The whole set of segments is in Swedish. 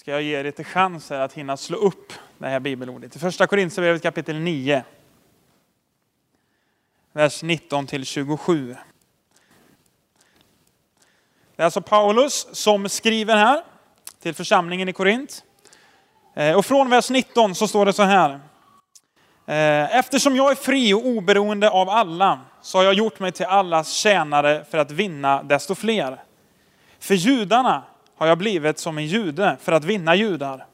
ska jag ge er lite chanser att hinna slå upp det här bibelordet. I första Korinthierbrevet kapitel 9. Vers 19 till 27. Det är alltså Paulus som skriver här till församlingen i Korint. Eh, och från vers 19 så står det så här. Eh, Eftersom jag är fri och oberoende av alla så har jag gjort mig till allas tjänare för att vinna desto fler. För judarna har jag blivit som en jude för att vinna judar.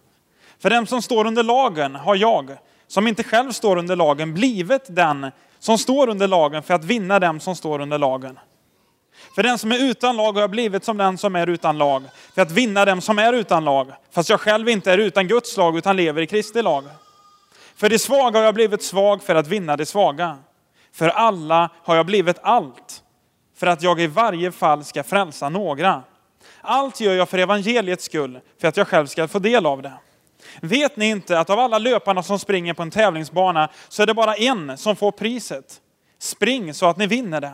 För dem som står under lagen har jag, som inte själv står under lagen, blivit den som står under lagen för att vinna dem som står under lagen. För den som är utan lag har jag blivit som den som är utan lag, för att vinna dem som är utan lag, fast jag själv inte är utan Guds lag utan lever i Kristi lag. För de svaga har jag blivit svag för att vinna de svaga. För alla har jag blivit allt, för att jag i varje fall ska frälsa några. Allt gör jag för evangeliets skull, för att jag själv ska få del av det. Vet ni inte att av alla löparna som springer på en tävlingsbana så är det bara en som får priset? Spring så att ni vinner det.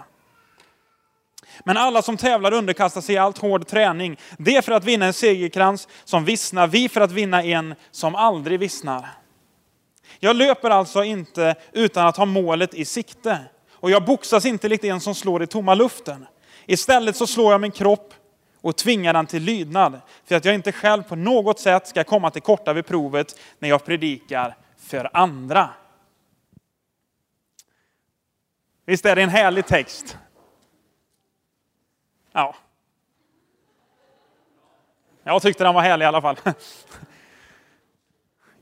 Men alla som tävlar underkastar sig allt hård träning. Det för att vinna en segerkrans som vissnar, vi för att vinna en som aldrig vissnar. Jag löper alltså inte utan att ha målet i sikte. Och jag boxas inte likt en som slår i tomma luften. Istället så slår jag min kropp och tvingar den till lydnad. För att jag inte själv på något sätt ska komma till korta vid provet när jag predikar för andra. Visst är det en härlig text? Ja. Jag tyckte den var härlig i alla fall.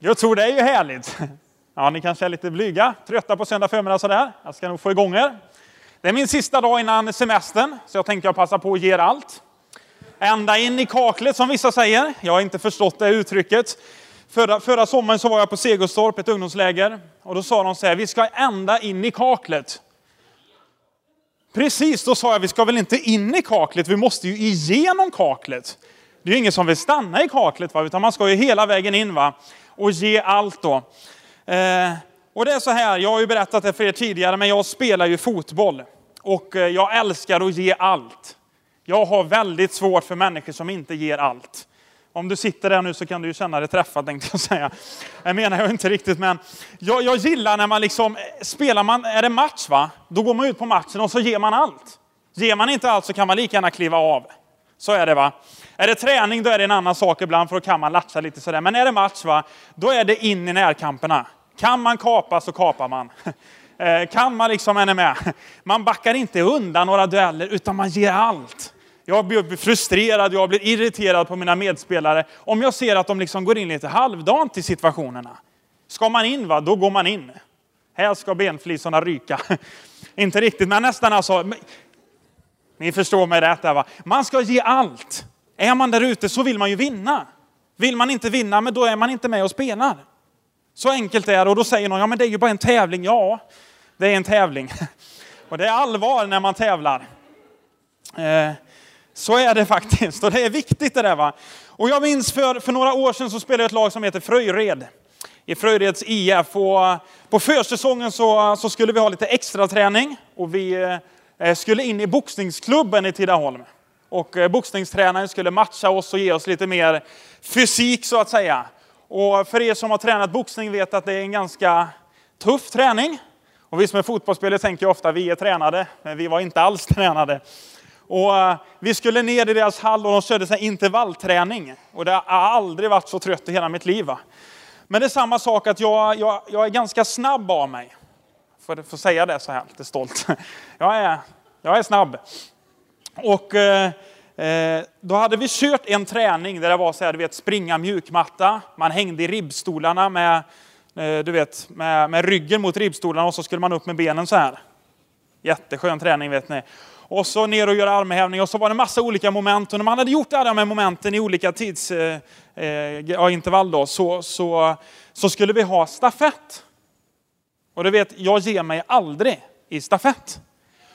Jag tror det är ju härligt. Ja, ni kanske är lite blyga, trötta på söndag förmiddag sådär. Jag ska nog få igång er. Det är min sista dag innan semestern, så jag tänkte jag passa på att ge er allt. Ända in i kaklet som vissa säger. Jag har inte förstått det uttrycket. Förra, förra sommaren så var jag på Segelstorp, ett ungdomsläger. Och då sa de så här, vi ska ända in i kaklet. Precis, då sa jag, vi ska väl inte in i kaklet, vi måste ju igenom kaklet. Det är ju ingen som vill stanna i kaklet, va? utan man ska ju hela vägen in va? och ge allt då. Eh, och det är så här, jag har ju berättat det för er tidigare, men jag spelar ju fotboll. Och eh, jag älskar att ge allt. Jag har väldigt svårt för människor som inte ger allt. Om du sitter där nu så kan du ju känna dig träffad tänkte jag säga. Det menar jag inte riktigt men jag, jag gillar när man liksom, spelar man, är det match va? Då går man ut på matchen och så ger man allt. Ger man inte allt så kan man lika gärna kliva av. Så är det va. Är det träning då är det en annan sak ibland för då kan man latcha lite sådär. Men är det match va, då är det in i närkamperna. Kan man kapa så kapar man. Eh, kan man liksom, är ni med? Man backar inte undan några dueller utan man ger allt. Jag blir frustrerad, jag blir irriterad på mina medspelare om jag ser att de liksom går in lite halvdant i situationerna. Ska man in, va, då går man in. Här ska benflisorna ryka. Inte riktigt, men nästan alltså. Ni förstår mig rätt där va. Man ska ge allt. Är man där ute så vill man ju vinna. Vill man inte vinna, men då är man inte med och spelar. Så enkelt är det. Och då säger någon, ja men det är ju bara en tävling. Ja, det är en tävling. Och det är allvar när man tävlar. Eh, så är det faktiskt, och det är viktigt det där. Va? Och jag minns för, för några år sedan så spelade jag ett lag som heter Fröjred. I Fröjreds IF. Och eh, på försäsongen så, så skulle vi ha lite extra träning och vi eh, eh, skulle in i boxningsklubben i Tidaholm. Och boxningstränaren skulle matcha oss och ge oss lite mer fysik så att säga. Och för er som har tränat boxning vet att det är en ganska tuff träning. Och vi som är fotbollsspelare tänker ofta att vi är tränade, men vi var inte alls tränade. Och eh, vi skulle ner i deras hall och de körde så intervallträning. Och det har aldrig varit så trött i hela mitt liv. Va? Men det är samma sak att jag, jag, jag är ganska snabb av mig. Får jag säga det så här lite stolt. Jag är, jag är snabb. Och eh, eh, då hade vi kört en träning där det var så här, du vet, springa mjukmatta. Man hängde i ribbstolarna med, eh, du vet, med, med ryggen mot ribbstolarna och så skulle man upp med benen så här. Jätteskön träning vet ni och så ner och göra armhävning och så var det massa olika moment. Och när man hade gjort alla de här momenten i olika tidsintervall eh, eh så, så, så skulle vi ha stafett. Och du vet, jag ger mig aldrig i stafett.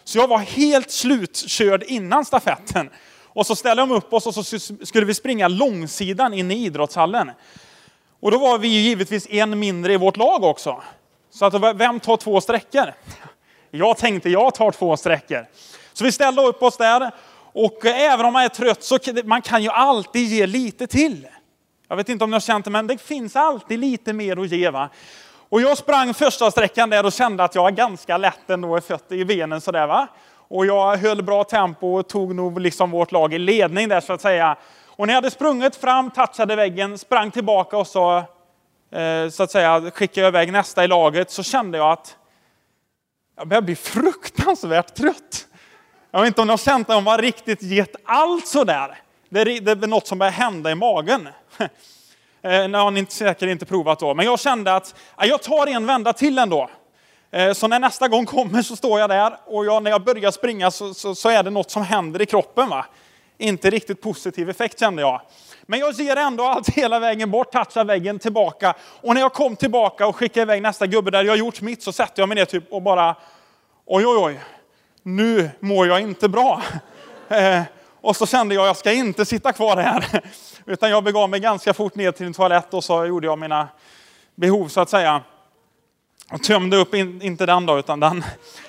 Så jag var helt slutkörd innan stafetten. Och så ställde de upp oss och så skulle vi springa långsidan in i idrottshallen. Och då var vi givetvis en mindre i vårt lag också. Så att vem tar två sträckor? Jag tänkte jag tar två sträckor. Så vi ställde upp oss där. Och eh, även om man är trött så man kan ju alltid ge lite till. Jag vet inte om ni har känt det, men det finns alltid lite mer att ge. Va? Och jag sprang första sträckan där och kände att jag var ganska lätt ändå i fötter i benen sådär va. Och jag höll bra tempo och tog nog liksom vårt lag i ledning där så att säga. Och när jag hade sprungit fram, touchade väggen, sprang tillbaka och så, eh, så att säga, skickade jag iväg nästa i laget, så kände jag att jag började bli fruktansvärt trött. Jag vet inte om ni har känt att man riktigt gett allt sådär. Det är, det är något som börjar hända i magen. Eh, nu det har ni säkert inte provat då. Men jag kände att eh, jag tar en vända till ändå. Eh, så när nästa gång kommer så står jag där och jag, när jag börjar springa så, så, så, är det något som händer i kroppen. Va? Inte riktigt positiv effekt kände jag. Men jag ger ändå allt hela vägen bort, touchar väggen tillbaka. Och när jag kom tillbaka och skickade iväg nästa gubbe där jag gjort mitt så sätter jag mig ner typ och bara oj oj oj, nu mår jag inte bra. Eh, och så kände jag, jag ska inte sitta kvar här. Utan jag begav mig ganska fort ner till en toalett och så gjorde jag mina behov så att säga. Och tömde upp, in, inte den då, utan den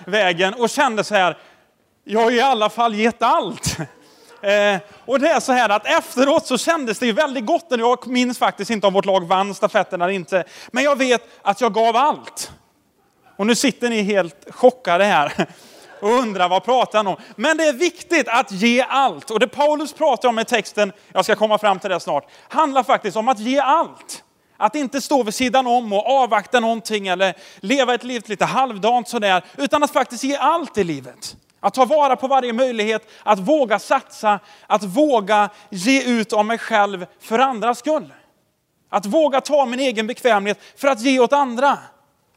vägen. Och kände så här, jag har i alla fall gett allt. Eh, och det är så här att efteråt så kändes det ju väldigt gott. Jag minns faktiskt inte om vårt lag vann stafetten eller inte. Men jag vet att jag gav allt. Och nu sitter ni helt chockade här och undrar vad pratar han om. Men det är viktigt att ge allt. Och det Paulus pratar om i texten, jag ska komma fram till det snart, handlar faktiskt om att ge allt. Att inte stå vid sidan om och avvakta någonting eller leva ett liv lite halvdant sådär, utan att faktiskt ge allt i livet. Att ta vara på varje möjlighet, att våga satsa, att våga ge ut av mig själv för andras skull. Att våga ta min egen bekvämlighet för att ge åt andra.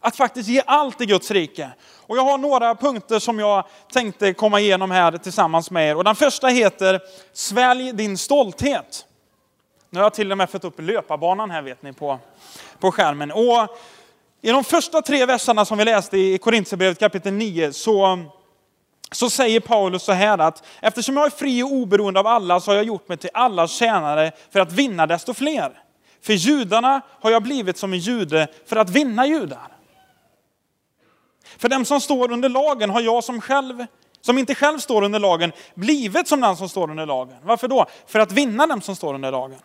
Att faktiskt ge allt i Guds rike. Och jag har några punkter som jag tänkte komma igenom här tillsammans med er. Och den första heter Svälj din stolthet. Nu har jag till och med fått upp löparbanan här vet ni på, på skärmen. Och I de första tre verserna som vi läste i Korintierbrevet kapitel 9 så, så säger Paulus så här att eftersom jag är fri och oberoende av alla så har jag gjort mig till allas tjänare för att vinna desto fler. För judarna har jag blivit som en jude för att vinna judar. För dem som står under lagen har jag som själv som inte själv står under lagen, blivit som den som står under lagen. Varför då? För att vinna dem som står under lagen.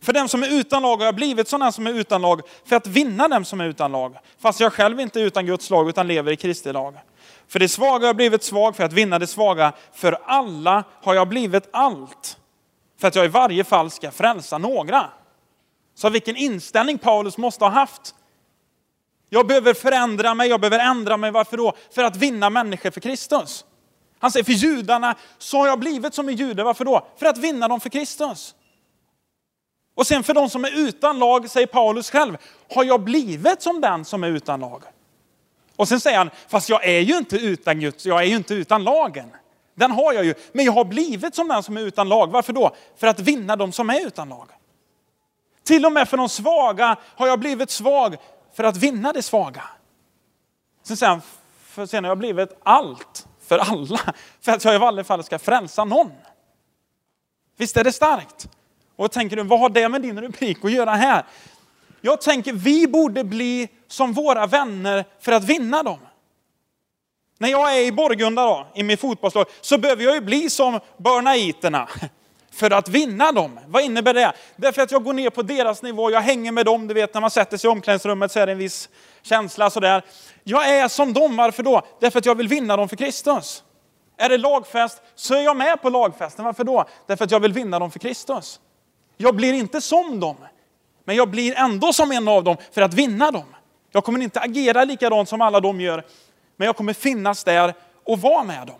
För dem som är utan lag har jag blivit som den som är utan lag, för att vinna dem som är utan lag. Fast jag själv inte är utan Guds lag, utan lever i Kristi lag. För det svaga har jag blivit svag, för att vinna det svaga. För alla har jag blivit allt. För att jag i varje fall ska frälsa några. Så vilken inställning Paulus måste ha haft jag behöver förändra mig, jag behöver ändra mig. Varför då? För att vinna människor för Kristus. Han säger, för judarna så har jag blivit som en jude. Varför då? För att vinna dem för Kristus. Och sen för de som är utan lag, säger Paulus själv, har jag blivit som den som är utan lag. Och sen säger han, fast jag är ju inte utan Guds, jag är ju inte utan lagen. Den har jag ju, men jag har blivit som den som är utan lag. Varför då? För att vinna de som är utan lag. Till och med för de svaga har jag blivit svag för att vinna det svaga. Sen säger han, för sen har jag blivit allt för alla, för att jag i alla fall ska frälsa någon. Visst är det starkt? Och tänker du, vad har det med din rubrik att göra här? Jag tänker, vi borde bli som våra vänner för att vinna dem. När jag är i Borgunda då, i min fotbollslag, så behöver jag ju bli som Burnaiterna för att vinna dem. Vad innebär det? Därför att jag går ner på deras nivå, jag hänger med dem, du vet när man sätter sig i omklädningsrummet så är det en viss känsla sådär. Jag är som dem, varför då? Därför att jag vill vinna dem för Kristus. Är det lagfest så är jag med på lagfesten, varför då? Därför att jag vill vinna dem för Kristus. Jag blir inte som dem, men jag blir ändå som en av dem för att vinna dem. Jag kommer inte agera likadant som alla de gör, men jag kommer finnas där och vara med dem.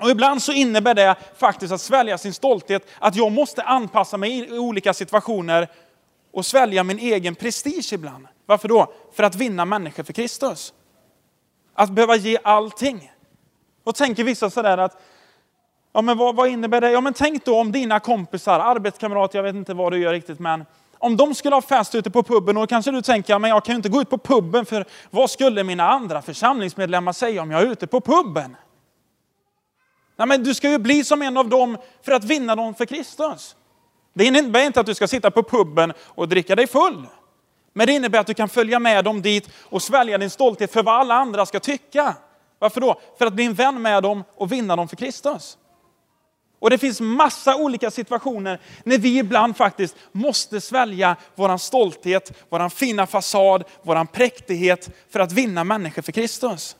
Och ibland så innebär det faktiskt att svälja sin stolthet, att jag måste anpassa mig i olika situationer och svälja min egen prestige ibland. Varför då? För att vinna människor för Kristus. Att behöva ge allting. Och tänker vissa sådär att, ja men vad, vad innebär det? Ja men tänk då om dina kompisar, arbetskamrater, jag vet inte vad du gör riktigt men om de skulle ha fest ute på puben och kanske du tänker, ja, men jag kan ju inte gå ut på puben för vad skulle mina andra församlingsmedlemmar säga om jag är ute på puben? Nej, men du ska ju bli som en av dem för att vinna dem för Kristus. Det innebär inte att du ska sitta på puben och dricka dig full. Men det innebär att du kan följa med dem dit och svälja din stolthet för vad alla andra ska tycka. Varför då? För att bli en vän med dem och vinna dem för Kristus. Och det finns massa olika situationer när vi ibland faktiskt måste svälja våran stolthet, våran fina fasad, våran präktighet för att vinna människor för Kristus.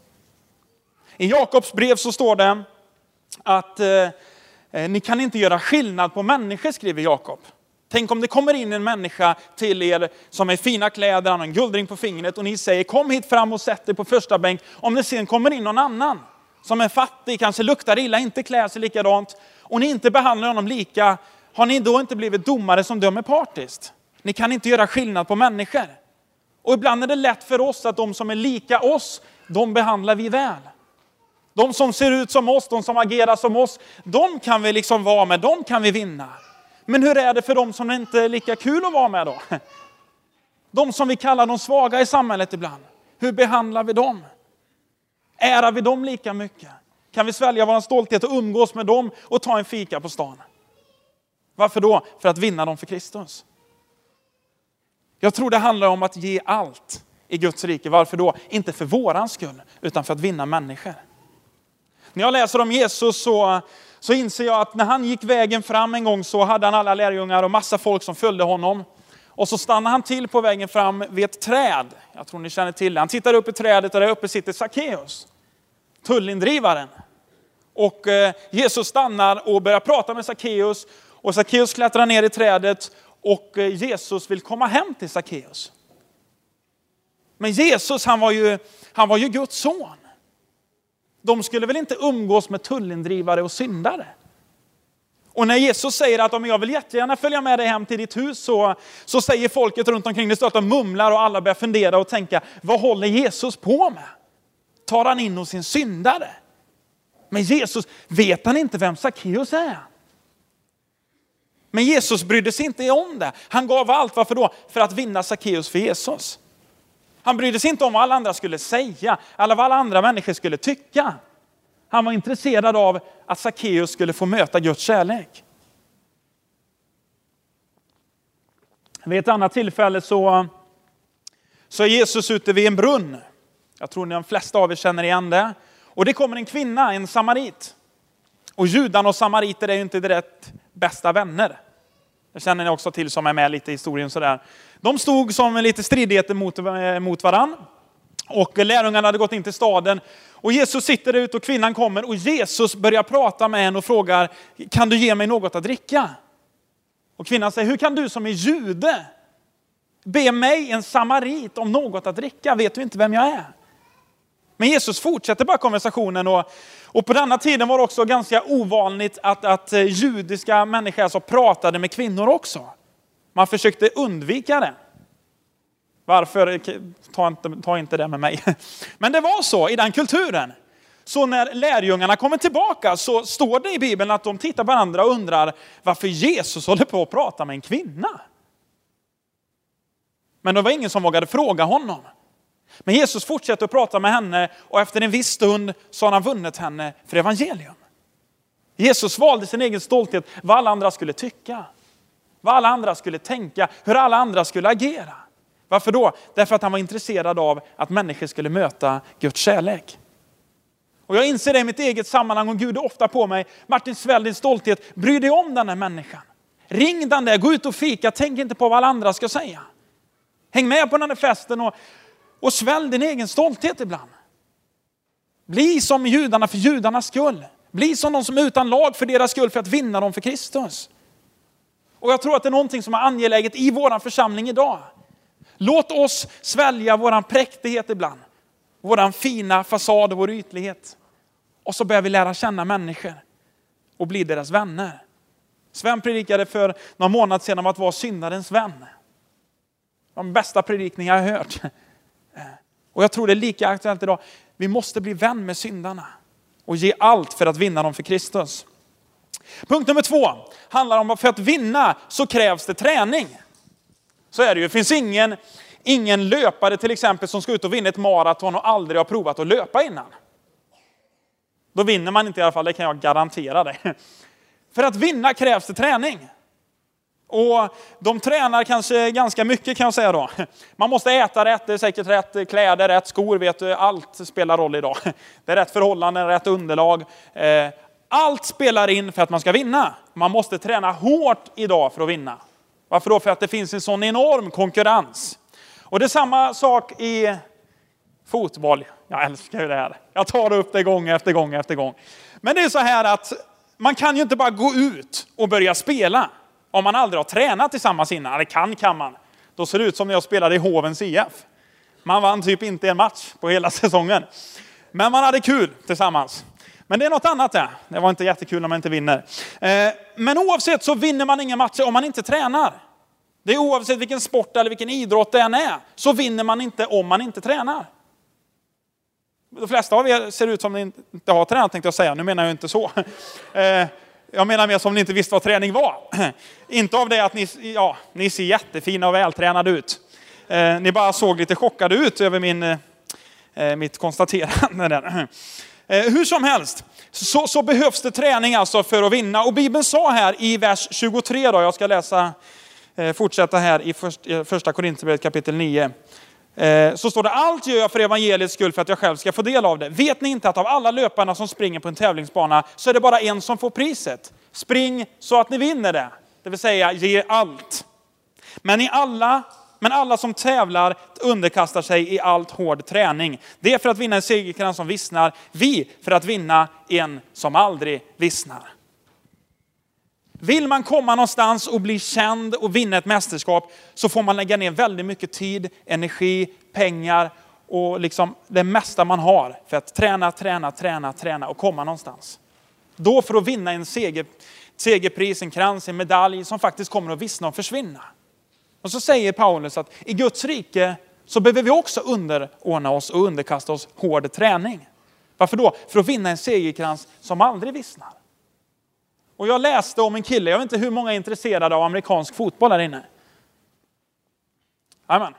I Jakobs brev så står det att eh, eh, ni kan inte göra skillnad på människor, skriver Jakob. Tänk om det kommer in en människa till er som är fina kläder, han har en guldring på fingret och ni säger kom hit fram och sätt dig på första bänk. Om det sen kommer in någon annan som är fattig, kanske luktar illa, inte klär sig likadant och ni inte behandlar honom lika, har ni då inte blivit domare som dömer partiskt? Ni kan inte göra skillnad på människor. Och ibland är det lätt för oss att de som är lika oss, de behandlar vi väl. De som ser ut som oss, de som agerar som oss, de kan vi liksom vara med, de kan vi vinna. Men hur är det för de som inte är lika kul att vara med då? De som vi kallar de svaga i samhället ibland. Hur behandlar vi dem? Ärar vi dem lika mycket? Kan vi svälja vår stolthet och umgås med dem och ta en fika på stan? Varför då? För att vinna dem för Kristus. Jag tror det handlar om att ge allt i Guds rike. Varför då? Inte för våran skull, utan för att vinna människor. När jag läser om Jesus så, så inser jag att när han gick vägen fram en gång så hade han alla lärjungar och massa folk som följde honom. Och så stannade han till på vägen fram vid ett träd. Jag tror ni känner till det. Han tittar upp i trädet och där uppe sitter Sackeus, tullindrivaren. Och eh, Jesus stannar och börjar prata med Sackeus. Och Sackeus klättrar ner i trädet och eh, Jesus vill komma hem till Sackeus. Men Jesus, han var ju, han var ju Guds son. De skulle väl inte umgås med tullindrivare och syndare? Och när Jesus säger att om jag vill jättegärna följa med dig hem till ditt hus så, så säger folket runt omkring, det står att de mumlar och alla börjar fundera och tänka, vad håller Jesus på med? Tar han in hos sin syndare? Men Jesus, vet han inte vem Sackeus är? Men Jesus brydde sig inte om det. Han gav allt, varför då? För att vinna Sackeus för Jesus. Han brydde sig inte om vad alla andra skulle säga, eller vad alla andra människor skulle tycka. Han var intresserad av att Sackeus skulle få möta Guds kärlek. Vid ett annat tillfälle så, så är Jesus ute vid en brunn. Jag tror de flesta av er känner igen det. Och det kommer en kvinna, en samarit. Och judarna och samariter är ju inte direkt bästa vänner. Det känner ni också till som är med lite i historien sådär. De stod som lite stridigheter mot, eh, mot varann. Och lärjungarna hade gått in till staden. Och Jesus sitter där ute och kvinnan kommer och Jesus börjar prata med henne och frågar, kan du ge mig något att dricka? Och kvinnan säger, hur kan du som är jude be mig, en samarit, om något att dricka? Vet du inte vem jag är? Men Jesus fortsätter bara konversationen och, och på denna tiden var det också ganska ovanligt att, att eh, judiska människor alltså pratade med kvinnor också. Man försökte undvika det. Varför? Ta inte, ta inte det med mig. Men det var så i den kulturen. Så när lärjungarna kommer tillbaka så står det i Bibeln att de tittar på varandra och undrar varför Jesus håller på att prata med en kvinna. Men det var ingen som vågade fråga honom. Men Jesus fortsätter att prata med henne och efter en viss stund så har han vunnit henne för evangelium. Jesus valde sin egen stolthet, vad alla andra skulle tycka, vad alla andra skulle tänka, hur alla andra skulle agera. Varför då? Därför att han var intresserad av att människor skulle möta Guds kärlek. Och jag inser det i mitt eget sammanhang och Gud är ofta på mig. Martin, svälj din stolthet. Bry dig om den här människan. Ring den där, gå ut och fika, tänk inte på vad alla andra ska säga. Häng med på den här festen och, och svälj din egen stolthet ibland. Bli som judarna för judarnas skull. Bli som de som är utan lag för deras skull för att vinna dem för Kristus. Och jag tror att det är någonting som är angeläget i vår församling idag. Låt oss svälja vår präktighet ibland. vår fina fasad och vår ytlighet. Och så börjar vi lära känna människor och bli deras vänner. Sven predikade för några månader sedan om att vara syndarens vän. De bästa predikningar jag har hört. Och jag tror det är lika aktuellt idag. Vi måste bli vän med syndarna och ge allt för att vinna dem för Kristus. Punkt nummer två handlar om att för att vinna så krävs det träning. Så är det ju. Det finns ingen, ingen löpare till exempel som ska ut och vinna ett maraton och aldrig har provat att löpa innan. Då vinner man inte i alla fall, det kan jag garantera dig. För att vinna krävs det träning. Och de tränar kanske ganska mycket kan jag säga då. Man måste äta rätt, det är säkert rätt kläder, rätt skor, vet du, allt spelar roll idag. Det är rätt förhållanden, rätt underlag. Eh, allt spelar in för att man ska vinna. Man måste träna hårt idag för att vinna. Varför då? För att det finns en sån enorm konkurrens. Och det är samma sak i fotboll. Jag älskar ju det här. Jag tar upp det gång efter gång efter gång. Men det är så här att man kan ju inte bara gå ut och börja spela om man aldrig har tränat tillsammans innan. Eller kan kan man. Då ser det ut som när jag spelade i Hovens IF. Man vann typ inte en match på hela säsongen. Men man hade kul tillsammans. Men det är något annat det. Det var inte jättekul när man inte vinner. Eh, men oavsett så vinner man inga matcher om man inte tränar. Det är oavsett vilken sport eller vilken idrott det än är, så vinner man inte om man inte tränar. De flesta av er ser ut som ni inte har tränat tänkte jag säga, nu menar jag inte så. Eh, jag menar mer som ni inte visste vad träning var. Inte av det att ni, ja, ni ser jättefina och vältränade ut. Eh, ni bara såg lite chockade ut över min, eh, eh, mitt konstaterande. Där. Eh, hur som helst, så, så, behövs det träning alltså för att vinna. Och Bibeln sa här i vers 23, då, jag ska läsa, fortsätta här i första Korinthierbrevet kapitel 9. Eh, så står det, allt gör jag för evangeliets skull för att jag själv ska få del av det. Vet ni inte att av alla löparna som springer på en tävlingsbana så är det bara en som får priset? Spring så att ni vinner det. Det vill säga, ge allt. Men, i alla, men alla som tävlar underkastar sig i allt hård träning. Det är för att vinna en segerkrans som vissnar, vi för att vinna en som aldrig vissnar. Vill man komma någonstans och bli känd och vinna ett mästerskap så får man lägga ner väldigt mycket tid, energi, pengar och liksom det mesta man har för att träna, träna, träna, träna och komma någonstans. Då för att vinna en seger, segerpris, en krans, en medalj som faktiskt kommer att vissna och försvinna. Och så säger Paulus att i Guds rike så behöver vi också underordna oss och underkasta oss hård träning. Varför då? För att vinna en segerkrans som aldrig vissnar. Och jag läste om en kille, jag vet inte hur många är intresserade av amerikansk fotboll här inne. Amen.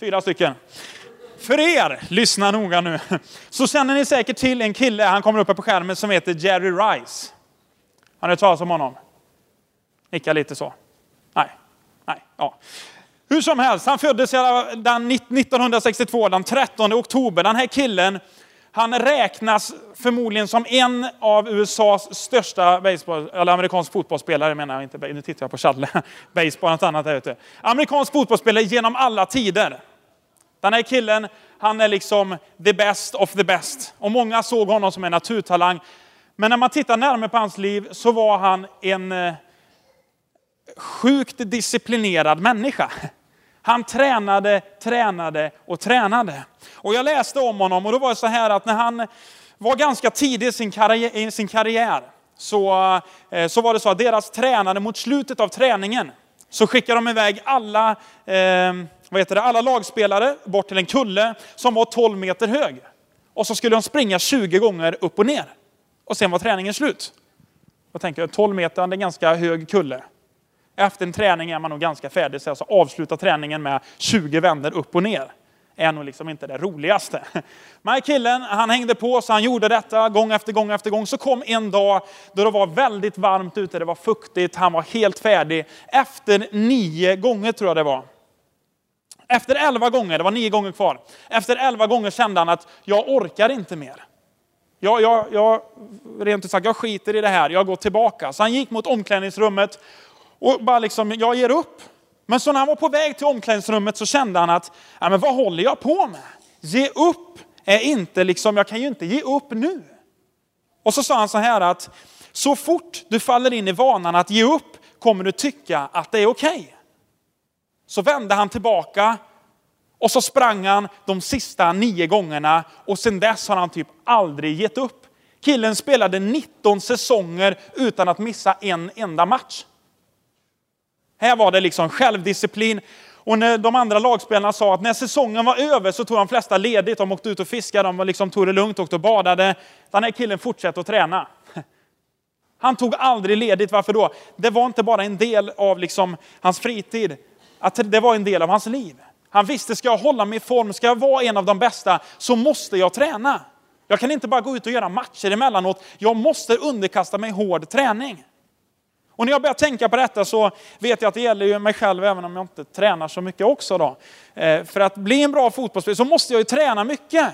fyra stycken. För er, lyssna noga nu, så känner ni säkert till en kille, han kommer upp här på skärmen, som heter Jerry Rice. Har ni hört talas om honom? Nicka lite så. Nej, nej, ja. Hur som helst, han föddes 1962, den 13 oktober. Den här killen han räknas förmodligen som en av USAs största baseball, eller amerikansk fotbollsspelare menar jag inte, nu tittar jag på Challe. Baseball, något annat där ute. Amerikansk fotbollsspelare genom alla tider. Den här killen, han är liksom the best of the best. Och många såg honom som en naturtalang. Men när man tittar närmare på hans liv så var han en eh, sjukt disciplinerad människa. Han tränade, tränade och tränade. Och jag läste om honom och då var det så här att när han var ganska tidig i sin karriär, i sin karriär så, eh, så var det så att deras tränare mot slutet av träningen så skickade de iväg alla, eh, vad heter det, alla lagspelare bort till en kulle som var 12 meter hög. Och så skulle de springa 20 gånger upp och ner. Och sen var träningen slut. Då tänker 12 meter, det är en ganska hög kulle. Efter en träning är man nog ganska färdig, så alltså avsluta träningen med 20 vändor upp och ner är nog liksom inte det roligaste. Men killen, han hängde på så han gjorde detta gång efter gång efter gång. Så kom en dag då det var väldigt varmt ute, det var fuktigt, han var helt färdig. Efter nio gånger tror jag det var. Efter elva gånger, det var nio gånger kvar. Efter elva gånger kände han att jag orkar inte mer. Jag, jag, jag, rent ut sagt, jag skiter i det här, jag går tillbaka. Så han gick mot omklädningsrummet och bara liksom, jag ger upp. Men så när han var på väg till omklädningsrummet så kände han att, ja, men vad håller jag på med? Ge upp är inte liksom, jag kan ju inte ge upp nu. Och så sa han så här att, så fort du faller in i vanan att ge upp kommer du tycka att det är okej. Okay. Så vände han tillbaka och så sprang han de sista nio gångerna och sen dess har han typ aldrig gett upp. Killen spelade 19 säsonger utan att missa en enda match. Här var det liksom självdisciplin. Och när de andra lagspelarna sa att när säsongen var över så tog de flesta ledigt. De åkte ut och fiskade, de liksom tog det lugnt, åkte och badade. Den här killen fortsatte att träna. Han tog aldrig ledigt. Varför då? Det var inte bara en del av liksom hans fritid. Att det var en del av hans liv. Han visste, ska jag hålla mig i form, ska jag vara en av de bästa, så måste jag träna. Jag kan inte bara gå ut och göra matcher emellanåt. Jag måste underkasta mig hård träning. Och när jag börjar tänka på detta så vet jag att det gäller ju mig själv även om jag inte tränar så mycket också. Då. Eh, för att bli en bra fotbollsspelare så måste jag ju träna mycket.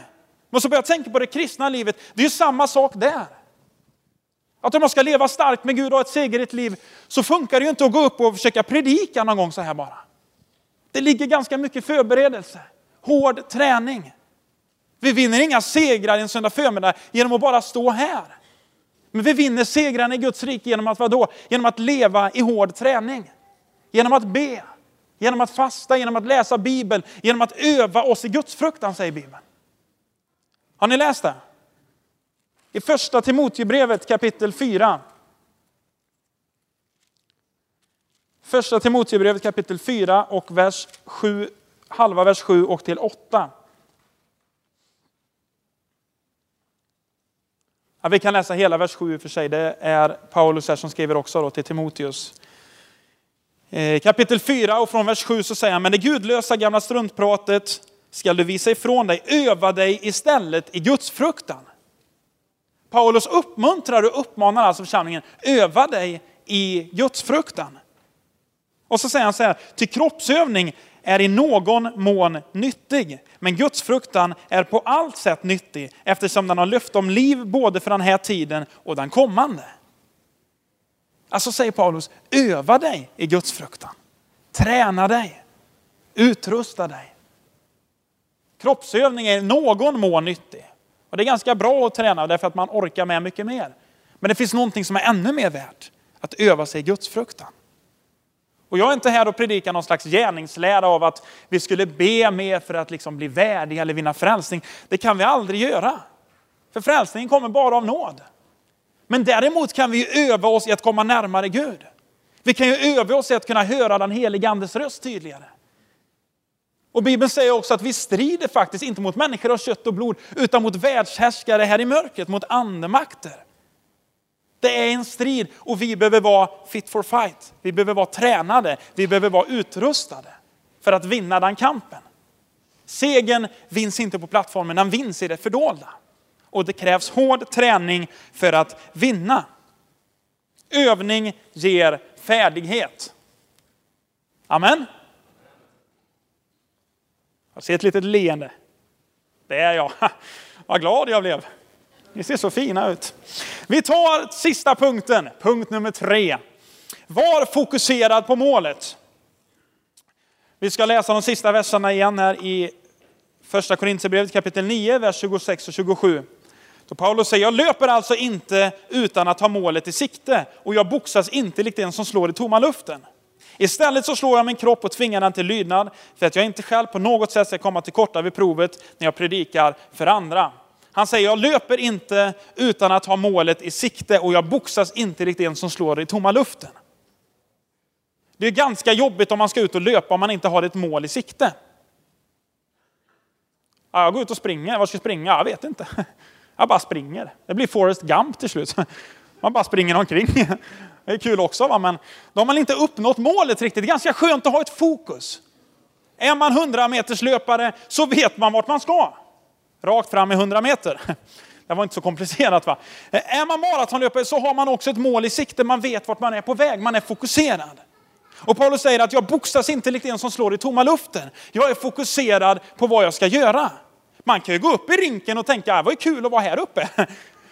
Men så börjar jag tänka på det kristna livet, det är ju samma sak där. Att om jag ska leva starkt med Gud och ha ett segerigt liv så funkar det ju inte att gå upp och försöka predika någon gång så här bara. Det ligger ganska mycket förberedelse, hård träning. Vi vinner inga segrar en söndag förmiddag genom att bara stå här. Men vi vinner segrarna i Guds rike genom att vadå? Genom att leva i hård träning. Genom att be, genom att fasta, genom att läsa Bibeln, genom att öva oss i Guds fruktan, säger Bibeln. Har ni läst det? I första Timoteusbrevet kapitel 4. Första Timoteusbrevet kapitel 4 och vers 7, halva vers 7 och till 8. Ja, vi kan läsa hela vers 7 för sig. Det är Paulus här som skriver också då till Timoteus. Eh, kapitel 4 och från vers 7 så säger han, men det gudlösa gamla struntpratet ska du visa ifrån dig. Öva dig istället i Guds fruktan. Paulus uppmuntrar och uppmanar alltså församlingen, öva dig i Guds fruktan. Och så säger han så här, till kroppsövning är i någon mån nyttig. Men Guds fruktan är på allt sätt nyttig eftersom den har löfte om liv både för den här tiden och den kommande. Alltså säger Paulus, öva dig i Guds fruktan. Träna dig. Utrusta dig. Kroppsövning är i någon mån nyttig. Och det är ganska bra att träna därför att man orkar med mycket mer. Men det finns någonting som är ännu mer värt. Att öva sig i Guds fruktan. Och jag är inte här och predikar någon slags gärningslära av att vi skulle be mer för att liksom bli värdiga eller vinna frälsning. Det kan vi aldrig göra. För frälsningen kommer bara av nåd. Men däremot kan vi öva oss i att komma närmare Gud. Vi kan ju öva oss i att kunna höra den helige Andes röst tydligare. Och Bibeln säger också att vi strider faktiskt inte mot människor av kött och blod, utan mot världshärskare här i mörkret, mot andemakter. Det är en strid och vi behöver vara fit for fight. Vi behöver vara tränade, vi behöver vara utrustade för att vinna den kampen. Segern vinns inte på plattformen, den vinns i det fördolda. Och det krävs hård träning för att vinna. Övning ger färdighet. Amen. Jag ser ett litet leende. Det är jag. Vad glad jag blev. Ni ser så fina ut. Vi tar sista punkten, punkt nummer tre. Var fokuserad på målet. Vi ska läsa de sista verserna igen här i första Korintierbrevet kapitel 9, vers 26 och 27. Då Paulus säger, jag löper alltså inte utan att ha målet i sikte och jag boxas inte likt den som slår i tomma luften. Istället så slår jag min kropp och tvingar den till lydnad för att jag inte själv på något sätt ska komma till korta vid provet när jag predikar för andra. Han säger, jag löper inte utan att ha målet i sikte och jag boxas inte likt en som slår i tomma luften. Det är ganska jobbigt om man ska ut och löpa om man inte har ett mål i sikte. Ja, jag går ut och springer. Var ska jag springa? Jag vet inte. Jag bara springer. Det blir Forrest Gump till slut. Man bara springer omkring. Det är kul också, va? men då har man inte uppnått målet riktigt. Det är ganska skönt att ha ett fokus. Är man 100 meters löpare så vet man vart man ska. Rakt fram i 100 meter. Det var inte så komplicerat va? Eh, är man maratonlöpare så har man också ett mål i sikte. Man vet vart man är på väg. Man är fokuserad. Och Paulus säger att jag boxas inte likt en som slår i tomma luften. Jag är fokuserad på vad jag ska göra. Man kan ju gå upp i rinken och tänka, ah, det var ju kul att vara här uppe.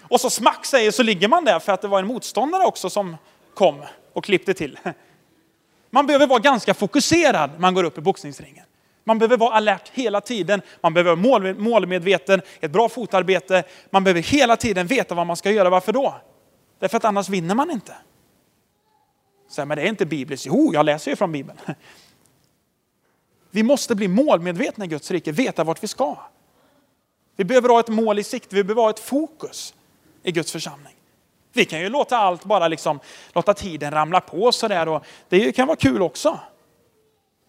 Och så smack säger så ligger man där för att det var en motståndare också som kom och klippte till. Man behöver vara ganska fokuserad när man går upp i boxningsringen. Man behöver vara alert hela tiden. Man behöver vara målmedveten, ett bra fotarbete. Man behöver hela tiden veta vad man ska göra. Varför då? Därför att annars vinner man inte. Så, men det är inte bibliskt. Jo, jag läser ju från Bibeln. Vi måste bli målmedvetna i Guds rike, veta vart vi ska. Vi behöver ha ett mål i sikte, vi behöver ha ett fokus i Guds församling. Vi kan ju låta allt bara liksom, låta tiden ramla på sådär och det kan vara kul också.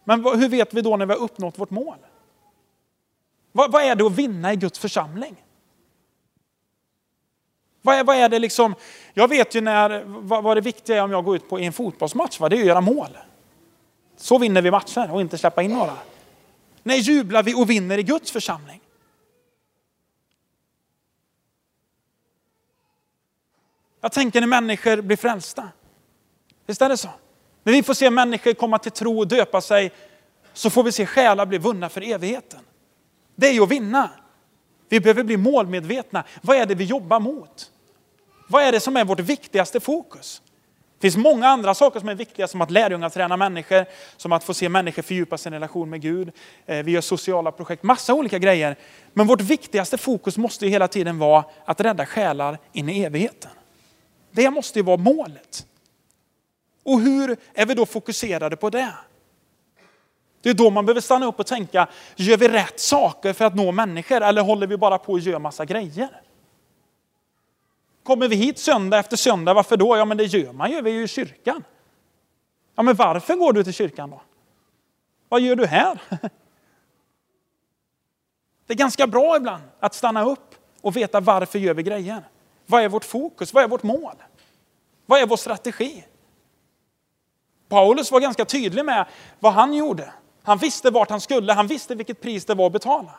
Men hur vet vi då när vi har uppnått vårt mål? Vad, vad är det att vinna i Guds församling? Vad är, vad är det liksom, jag vet ju när, vad, vad det viktiga är om jag går ut på en fotbollsmatch, va? det är att göra mål. Så vinner vi matcher och inte släppa in några. När jublar vi och vinner i Guds församling? Jag tänker när människor blir frälsta. Visst är det så? När vi får se människor komma till tro och döpa sig så får vi se själar bli vunna för evigheten. Det är ju att vinna. Vi behöver bli målmedvetna. Vad är det vi jobbar mot? Vad är det som är vårt viktigaste fokus? Det finns många andra saker som är viktiga som att lärjungar tränar människor, som att få se människor fördjupa sin relation med Gud. Eh, vi gör sociala projekt, massa olika grejer. Men vårt viktigaste fokus måste ju hela tiden vara att rädda själar in i evigheten. Det måste ju vara målet. Och hur är vi då fokuserade på det? Det är då man behöver stanna upp och tänka, gör vi rätt saker för att nå människor eller håller vi bara på att göra massa grejer? Kommer vi hit söndag efter söndag, varför då? Ja men det gör man ju, vi är ju i kyrkan. Ja men varför går du till kyrkan då? Vad gör du här? Det är ganska bra ibland att stanna upp och veta varför gör vi grejer. Vad är vårt fokus? Vad är vårt mål? Vad är vår strategi? Paulus var ganska tydlig med vad han gjorde. Han visste vart han skulle, han visste vilket pris det var att betala.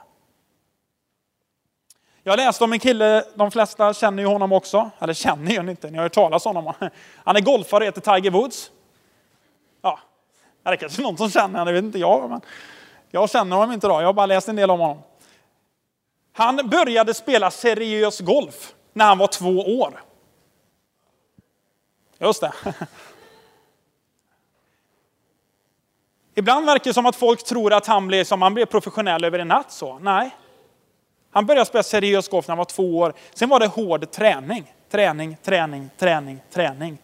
Jag läste om en kille, de flesta känner ju honom också, eller känner ju inte, ni har hört talas om honom. Han är golfare och heter Tiger Woods. Ja, det är kanske någon som känner honom, det vet inte jag. Men jag känner honom inte då, jag har bara läst en del om honom. Han började spela seriös golf när han var två år. Just det. Ibland verkar det som att folk tror att han blev, som han blev professionell över en natt. Så. Nej. Han började spela seriös golf när han var två år. Sen var det hård träning. Träning, träning, träning, träning.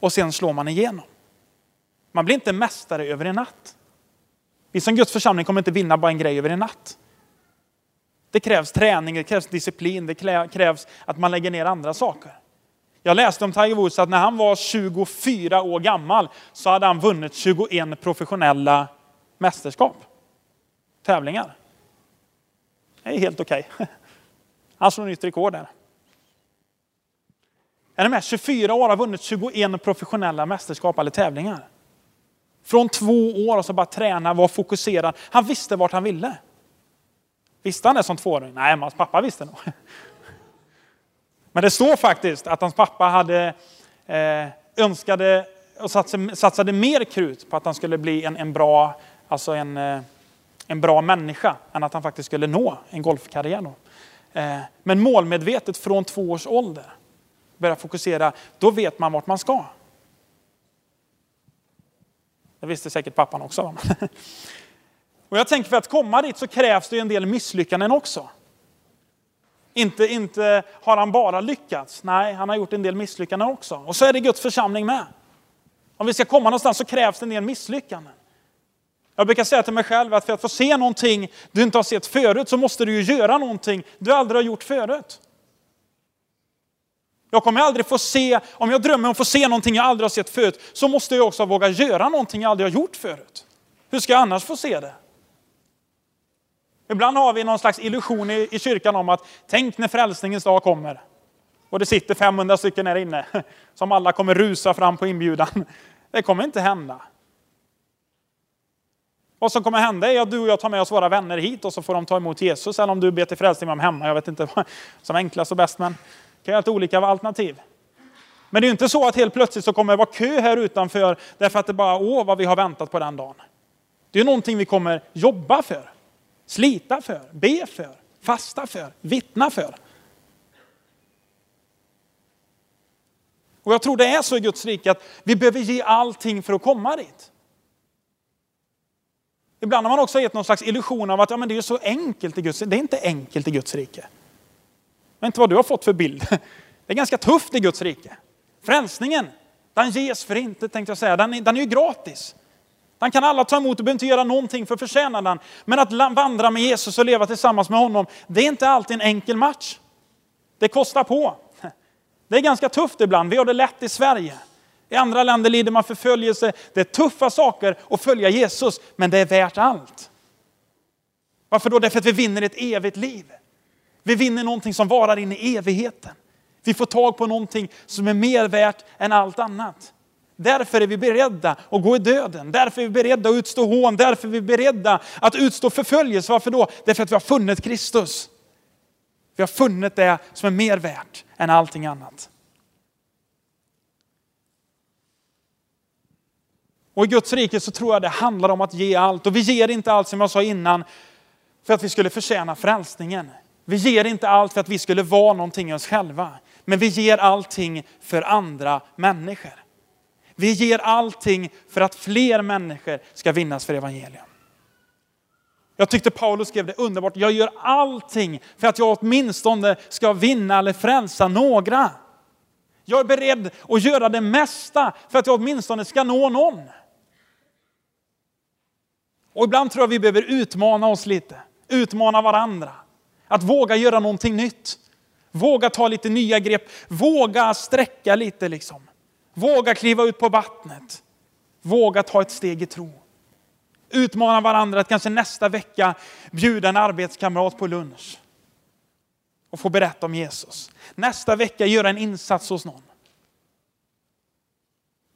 Och sen slår man igenom. Man blir inte mästare över en natt. Vi som Guds församling kommer inte vinna bara en grej över en natt. Det krävs träning, det krävs disciplin, det krävs att man lägger ner andra saker. Jag läste om Tiger Woods att när han var 24 år gammal så hade han vunnit 21 professionella mästerskap. Tävlingar. Det är helt okej. Okay. Han slår nytt rekord där. Är ni med? 24 år har vunnit 21 professionella mästerskap eller tävlingar. Från två år och så bara träna, vara fokuserad. Han visste vart han ville. Visste han det som tvååring? Nej, men hans pappa visste nog. Men det står faktiskt att hans pappa hade eh, önskade och satsade, satsade mer krut på att han skulle bli en, en bra, alltså en, eh, en bra människa än att han faktiskt skulle nå en golfkarriär. Då. Eh, men målmedvetet från två års ålder börja fokusera, då vet man vart man ska. Det visste säkert pappan också. Och jag tänker för att komma dit så krävs det en del misslyckanden också. Inte, inte har han bara lyckats, nej han har gjort en del misslyckanden också. Och så är det Guds församling med. Om vi ska komma någonstans så krävs det en del misslyckanden. Jag brukar säga till mig själv att för att få se någonting du inte har sett förut så måste du ju göra någonting du aldrig har gjort förut. Jag kommer aldrig få se, om jag drömmer om att få se någonting jag aldrig har sett förut, så måste jag också våga göra någonting jag aldrig har gjort förut. Hur ska jag annars få se det? Ibland har vi någon slags illusion i, i kyrkan om att tänk när frälsningens dag kommer. Och det sitter 500 stycken här inne som alla kommer rusa fram på inbjudan. Det kommer inte hända. Vad som kommer hända är att du och jag tar med oss våra vänner hit och så får de ta emot Jesus. Eller om du ber till frälsning med dem hemma. Jag vet inte vad som är enklast och bäst, men det kan ju lite olika alternativ. Men det är inte så att helt plötsligt så kommer det vara kö här utanför därför att det bara, åh vad vi har väntat på den dagen. Det är någonting vi kommer jobba för. Slita för, be för, fasta för, vittna för. Och jag tror det är så i Guds rike att vi behöver ge allting för att komma dit. Ibland har man också gett någon slags illusion av att ja, men det är så enkelt i Guds rike. Det är inte enkelt i Guds rike. Men inte vad du har fått för bild. Det är ganska tufft i Guds rike. Frälsningen, den ges för inte tänkte jag säga. Den, den är ju gratis. Den kan alla ta emot och behöver inte göra någonting för att förtjäna den. Men att vandra med Jesus och leva tillsammans med honom, det är inte alltid en enkel match. Det kostar på. Det är ganska tufft ibland. Vi har det lätt i Sverige. I andra länder lider man förföljelse. Det är tuffa saker att följa Jesus, men det är värt allt. Varför då? Därför att vi vinner ett evigt liv. Vi vinner någonting som varar in i evigheten. Vi får tag på någonting som är mer värt än allt annat. Därför är vi beredda att gå i döden. Därför är vi beredda att utstå hån. Därför är vi beredda att utstå förföljelse. Varför då? Därför att vi har funnit Kristus. Vi har funnit det som är mer värt än allting annat. Och i Guds rike så tror jag det handlar om att ge allt. Och vi ger inte allt som jag sa innan för att vi skulle förtjäna frälsningen. Vi ger inte allt för att vi skulle vara någonting i oss själva. Men vi ger allting för andra människor. Vi ger allting för att fler människor ska vinnas för evangelium. Jag tyckte Paulus skrev det underbart. Jag gör allting för att jag åtminstone ska vinna eller frälsa några. Jag är beredd att göra det mesta för att jag åtminstone ska nå någon. Och ibland tror jag vi behöver utmana oss lite, utmana varandra. Att våga göra någonting nytt. Våga ta lite nya grepp, våga sträcka lite liksom. Våga kliva ut på vattnet. Våga ta ett steg i tro. Utmana varandra att kanske nästa vecka bjuda en arbetskamrat på lunch. Och få berätta om Jesus. Nästa vecka göra en insats hos någon.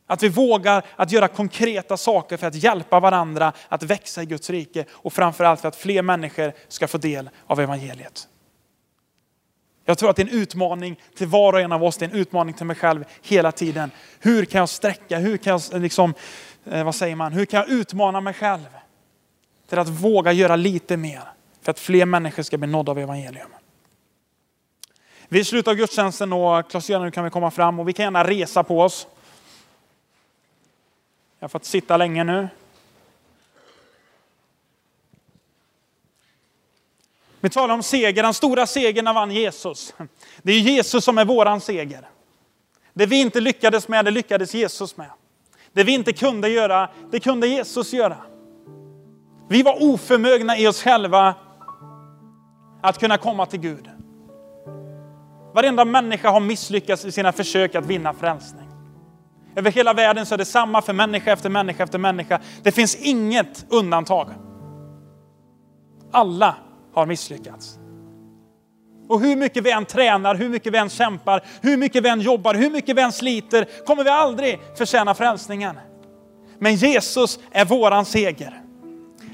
Att vi vågar att göra konkreta saker för att hjälpa varandra att växa i Guds rike och framförallt för att fler människor ska få del av evangeliet. Jag tror att det är en utmaning till var och en av oss, det är en utmaning till mig själv hela tiden. Hur kan jag sträcka, hur kan jag, eh, liksom, eh, vad säger man, hur kan jag utmana mig själv till att våga göra lite mer för att fler människor ska bli nådda av evangelium. Vi slutar gudstjänsten och klas nu kan vi komma fram och vi kan gärna resa på oss. Jag har fått sitta länge nu. Vi talar om seger, den stora segern vann Jesus. Det är Jesus som är våran seger. Det vi inte lyckades med, det lyckades Jesus med. Det vi inte kunde göra, det kunde Jesus göra. Vi var oförmögna i oss själva att kunna komma till Gud. Varenda människa har misslyckats i sina försök att vinna frälsning. Över hela världen så är det samma för människa efter människa efter människa. Det finns inget undantag. Alla har misslyckats. Och hur mycket vi än tränar, hur mycket vi än kämpar, hur mycket vi än jobbar, hur mycket vi än sliter, kommer vi aldrig förtjäna frälsningen. Men Jesus är våran seger.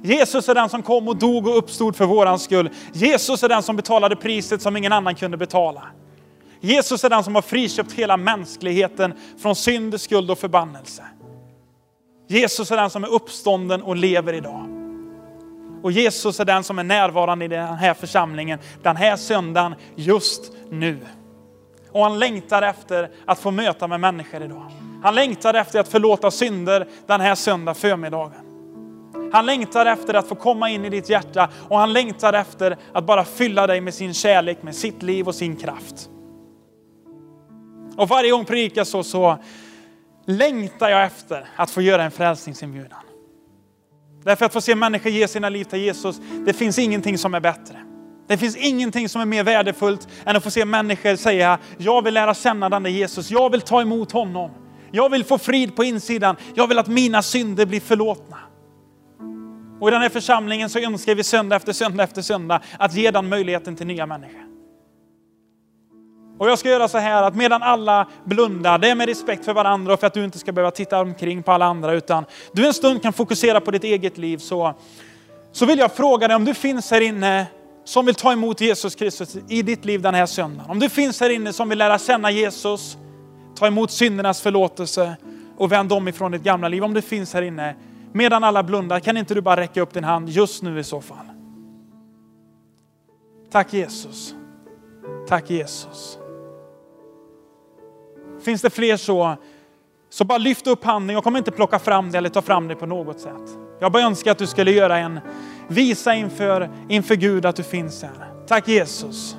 Jesus är den som kom och dog och uppstod för våran skull. Jesus är den som betalade priset som ingen annan kunde betala. Jesus är den som har friköpt hela mänskligheten från synd, skuld och förbannelse. Jesus är den som är uppstånden och lever idag. Och Jesus är den som är närvarande i den här församlingen den här söndagen just nu. Och han längtar efter att få möta med människor idag. Han längtar efter att förlåta synder den här söndag förmiddagen. Han längtar efter att få komma in i ditt hjärta och han längtar efter att bara fylla dig med sin kärlek, med sitt liv och sin kraft. Och varje gång predikar så, så längtar jag efter att få göra en frälsningsinbjudan. Därför att få se människor ge sina liv till Jesus, det finns ingenting som är bättre. Det finns ingenting som är mer värdefullt än att få se människor säga, jag vill lära känna den Jesus, jag vill ta emot honom. Jag vill få frid på insidan, jag vill att mina synder blir förlåtna. Och i den här församlingen så önskar vi söndag efter söndag efter söndag att ge den möjligheten till nya människor. Och jag ska göra så här att medan alla blundar, det är med respekt för varandra och för att du inte ska behöva titta omkring på alla andra, utan du en stund kan fokusera på ditt eget liv, så, så vill jag fråga dig om du finns här inne som vill ta emot Jesus Kristus i ditt liv den här söndagen. Om du finns här inne som vill lära känna Jesus, ta emot syndernas förlåtelse och vänd om ifrån ditt gamla liv. Om du finns här inne, medan alla blundar, kan inte du bara räcka upp din hand just nu i så fall? Tack Jesus. Tack Jesus. Finns det fler så, så bara lyft upp handen. Jag kommer inte plocka fram det eller ta fram det på något sätt. Jag bara önskar att du skulle göra en, visa inför, inför Gud att du finns här. Tack Jesus.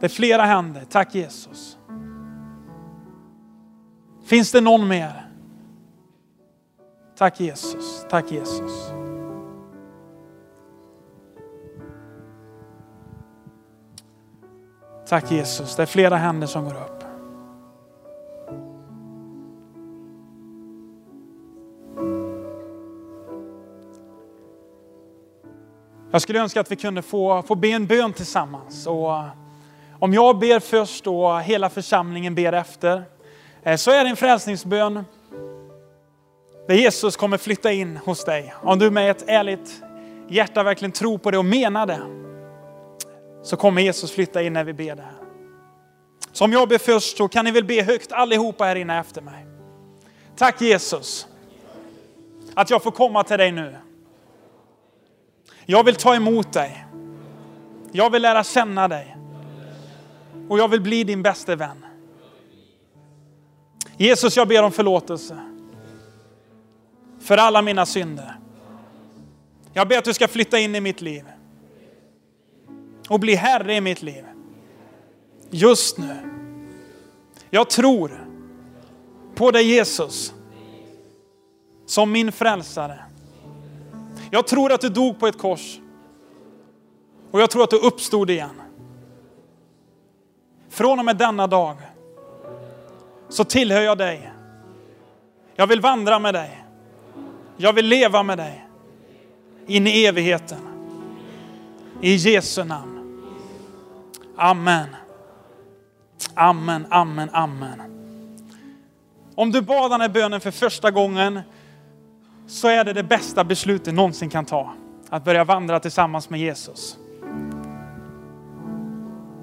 Det är flera händer. Tack Jesus. Finns det någon mer? Tack Jesus. Tack Jesus. Tack Jesus, det är flera händer som går upp. Jag skulle önska att vi kunde få, få be en bön tillsammans. Och eh, om jag ber först och hela församlingen ber efter, eh, så är det en frälsningsbön där Jesus kommer flytta in hos dig. Om du med ett ärligt hjärta verkligen tror på det och menar det så kommer Jesus flytta in när vi ber det här. Så om jag ber först så kan ni väl be högt allihopa här inne efter mig. Tack Jesus att jag får komma till dig nu. Jag vill ta emot dig. Jag vill lära känna dig. Och jag vill bli din bästa vän. Jesus, jag ber om förlåtelse. För alla mina synder. Jag ber att du ska flytta in i mitt liv. Och bli Herre i mitt liv. Just nu. Jag tror på dig Jesus. Som min frälsare. Jag tror att du dog på ett kors. Och jag tror att du uppstod igen. Från och med denna dag så tillhör jag dig. Jag vill vandra med dig. Jag vill leva med dig. In i evigheten. I Jesu namn. Amen. Amen, amen, amen. Om du bad den här bönen för första gången så är det det bästa beslut du någonsin kan ta. Att börja vandra tillsammans med Jesus.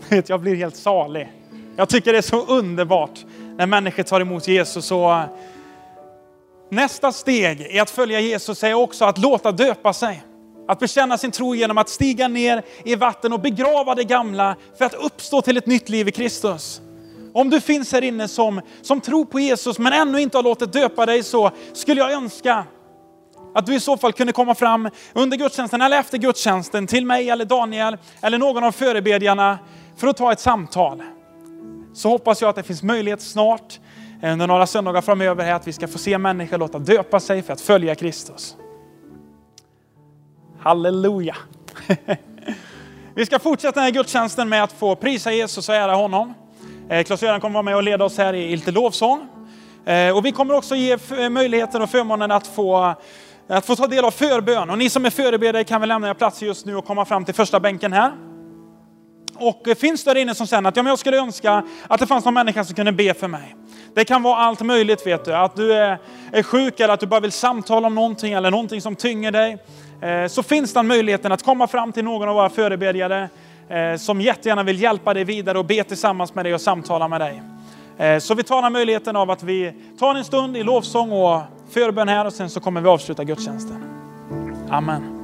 Jag blir helt salig. Jag tycker det är så underbart när människor tar emot Jesus. Och eh, nästa steg i att följa Jesus är också att låta döpa sig. Att bekänna sin tro genom att stiga ner i vatten och begrava det gamla för att uppstå till ett nytt liv i Kristus. Om du finns här inne som, som tror på Jesus men ännu inte har låtit döpa dig så skulle jag önska att du i så fall kunde komma fram under gudstjänsten eller efter gudstjänsten till mig eller Daniel eller någon av förebedjarna för att ta ett samtal. Så hoppas jag att det finns möjlighet snart eh, under några söndagar framöver här att vi ska få se människor låta döpa sig för att följa Kristus. Halleluja! Vi ska fortsätta den här gudstjänsten med att få prisa Jesus och ära honom. Eh, Klas-Göran kommer vara med och leda oss här i lite lovsång. Eh, och vi kommer också ge möjligheten och förmånen att få, att få ta del av förbön. Och ni som är förebedjare kan väl lämna er plats just nu och komma fram till första bänken här. Och eh, finns där inne som känner att ja, men jag skulle önska att det fanns någon människa som kunde be för mig. Det kan vara allt möjligt vet du. Att du är, är sjuk eller att du bara vill samtala om någonting eller någonting som tynger dig. Eh, så finns den möjligheten att komma fram till någon av våra förebedjare eh, som jättegärna vill hjälpa dig vidare och be tillsammans med dig och samtala med dig. Eh, så vi tar den möjligheten av att vi tar en stund i lovsång och förbön här och sen så kommer vi avsluta gudstjänsten. Amen.